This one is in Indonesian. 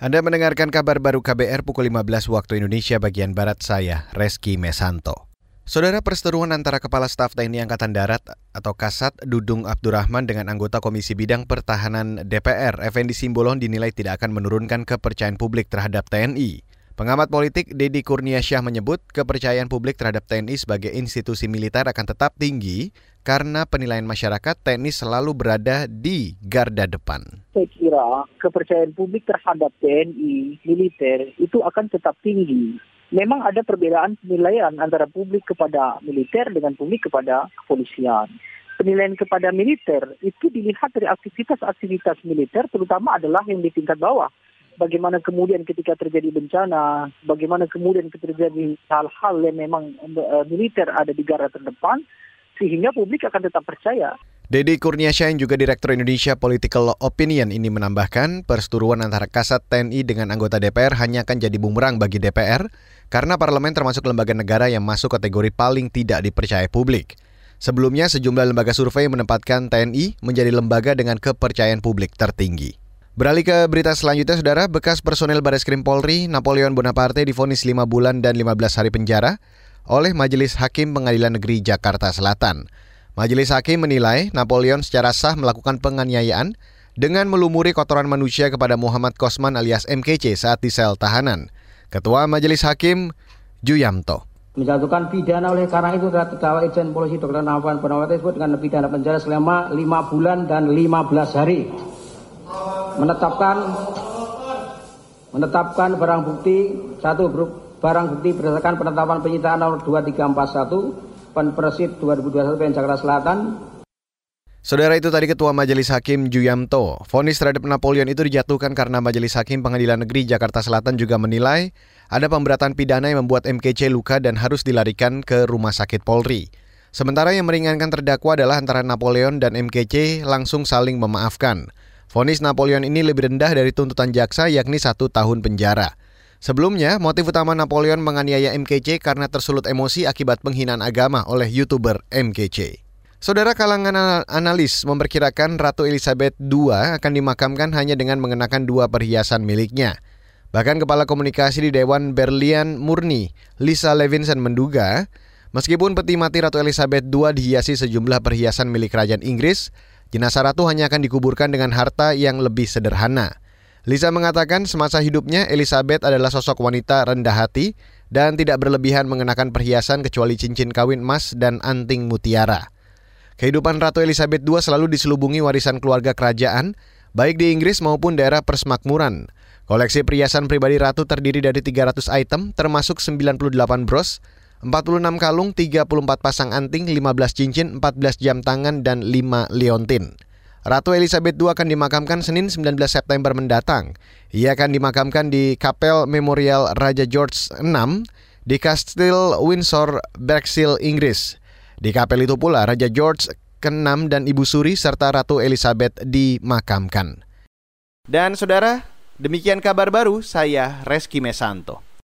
Anda mendengarkan kabar baru KBR pukul 15 waktu Indonesia bagian Barat saya, Reski Mesanto. Saudara perseteruan antara Kepala Staf TNI Angkatan Darat atau Kasat Dudung Abdurrahman dengan anggota Komisi Bidang Pertahanan DPR, Effendi Simbolon dinilai tidak akan menurunkan kepercayaan publik terhadap TNI. Pengamat politik Dedi Kurniasyah menyebut kepercayaan publik terhadap TNI sebagai institusi militer akan tetap tinggi karena penilaian masyarakat TNI selalu berada di garda depan. Saya kira kepercayaan publik terhadap TNI militer itu akan tetap tinggi. Memang ada perbedaan penilaian antara publik kepada militer dengan publik kepada kepolisian. Penilaian kepada militer itu dilihat dari aktivitas-aktivitas militer terutama adalah yang di tingkat bawah bagaimana kemudian ketika terjadi bencana, bagaimana kemudian terjadi hal-hal yang memang uh, militer ada di garda terdepan, sehingga publik akan tetap percaya. Dedi Kurniasyah yang juga Direktur Indonesia Political Opinion ini menambahkan perseturuan antara Kasat TNI dengan anggota DPR hanya akan jadi bumerang bagi DPR karena parlemen termasuk lembaga negara yang masuk kategori paling tidak dipercaya publik. Sebelumnya sejumlah lembaga survei menempatkan TNI menjadi lembaga dengan kepercayaan publik tertinggi. Beralih ke berita selanjutnya, Saudara, bekas personel Baris Krim Polri, Napoleon Bonaparte difonis 5 bulan dan 15 hari penjara oleh Majelis Hakim Pengadilan Negeri Jakarta Selatan. Majelis Hakim menilai Napoleon secara sah melakukan penganiayaan dengan melumuri kotoran manusia kepada Muhammad Kosman alias MKC saat di sel tahanan. Ketua Majelis Hakim, Juyamto menjatuhkan pidana oleh karena itu adalah terdakwa Irjen Polisi Dr. Nafan Bonaparte tersebut dengan pidana penjara selama 5 bulan dan 15 hari menetapkan menetapkan barang bukti satu barang bukti berdasarkan penetapan penyitaan nomor 2341 Penpersit 2021 PN Jakarta Selatan Saudara itu tadi Ketua Majelis Hakim Juyamto. Fonis terhadap Napoleon itu dijatuhkan karena Majelis Hakim Pengadilan Negeri Jakarta Selatan juga menilai ada pemberatan pidana yang membuat MKC luka dan harus dilarikan ke Rumah Sakit Polri. Sementara yang meringankan terdakwa adalah antara Napoleon dan MKC langsung saling memaafkan. Fonis Napoleon ini lebih rendah dari tuntutan jaksa yakni satu tahun penjara. Sebelumnya, motif utama Napoleon menganiaya MKC karena tersulut emosi akibat penghinaan agama oleh YouTuber MKC. Saudara kalangan analis memperkirakan Ratu Elizabeth II akan dimakamkan hanya dengan mengenakan dua perhiasan miliknya. Bahkan Kepala Komunikasi di Dewan Berlian Murni, Lisa Levinson menduga, meskipun peti mati Ratu Elizabeth II dihiasi sejumlah perhiasan milik Kerajaan Inggris, Jenazah ratu hanya akan dikuburkan dengan harta yang lebih sederhana. Lisa mengatakan semasa hidupnya Elizabeth adalah sosok wanita rendah hati dan tidak berlebihan mengenakan perhiasan kecuali cincin kawin emas dan anting mutiara. Kehidupan Ratu Elizabeth II selalu diselubungi warisan keluarga kerajaan, baik di Inggris maupun daerah persmakmuran. Koleksi perhiasan pribadi Ratu terdiri dari 300 item, termasuk 98 bros, 46 kalung, 34 pasang anting, 15 cincin, 14 jam tangan, dan 5 liontin. Ratu Elizabeth II akan dimakamkan Senin 19 September mendatang. Ia akan dimakamkan di Kapel Memorial Raja George VI di Kastil Windsor, Berkshire, Inggris. Di kapel itu pula Raja George ke-6 dan Ibu Suri serta Ratu Elizabeth dimakamkan. Dan saudara, demikian kabar baru saya Reski Mesanto.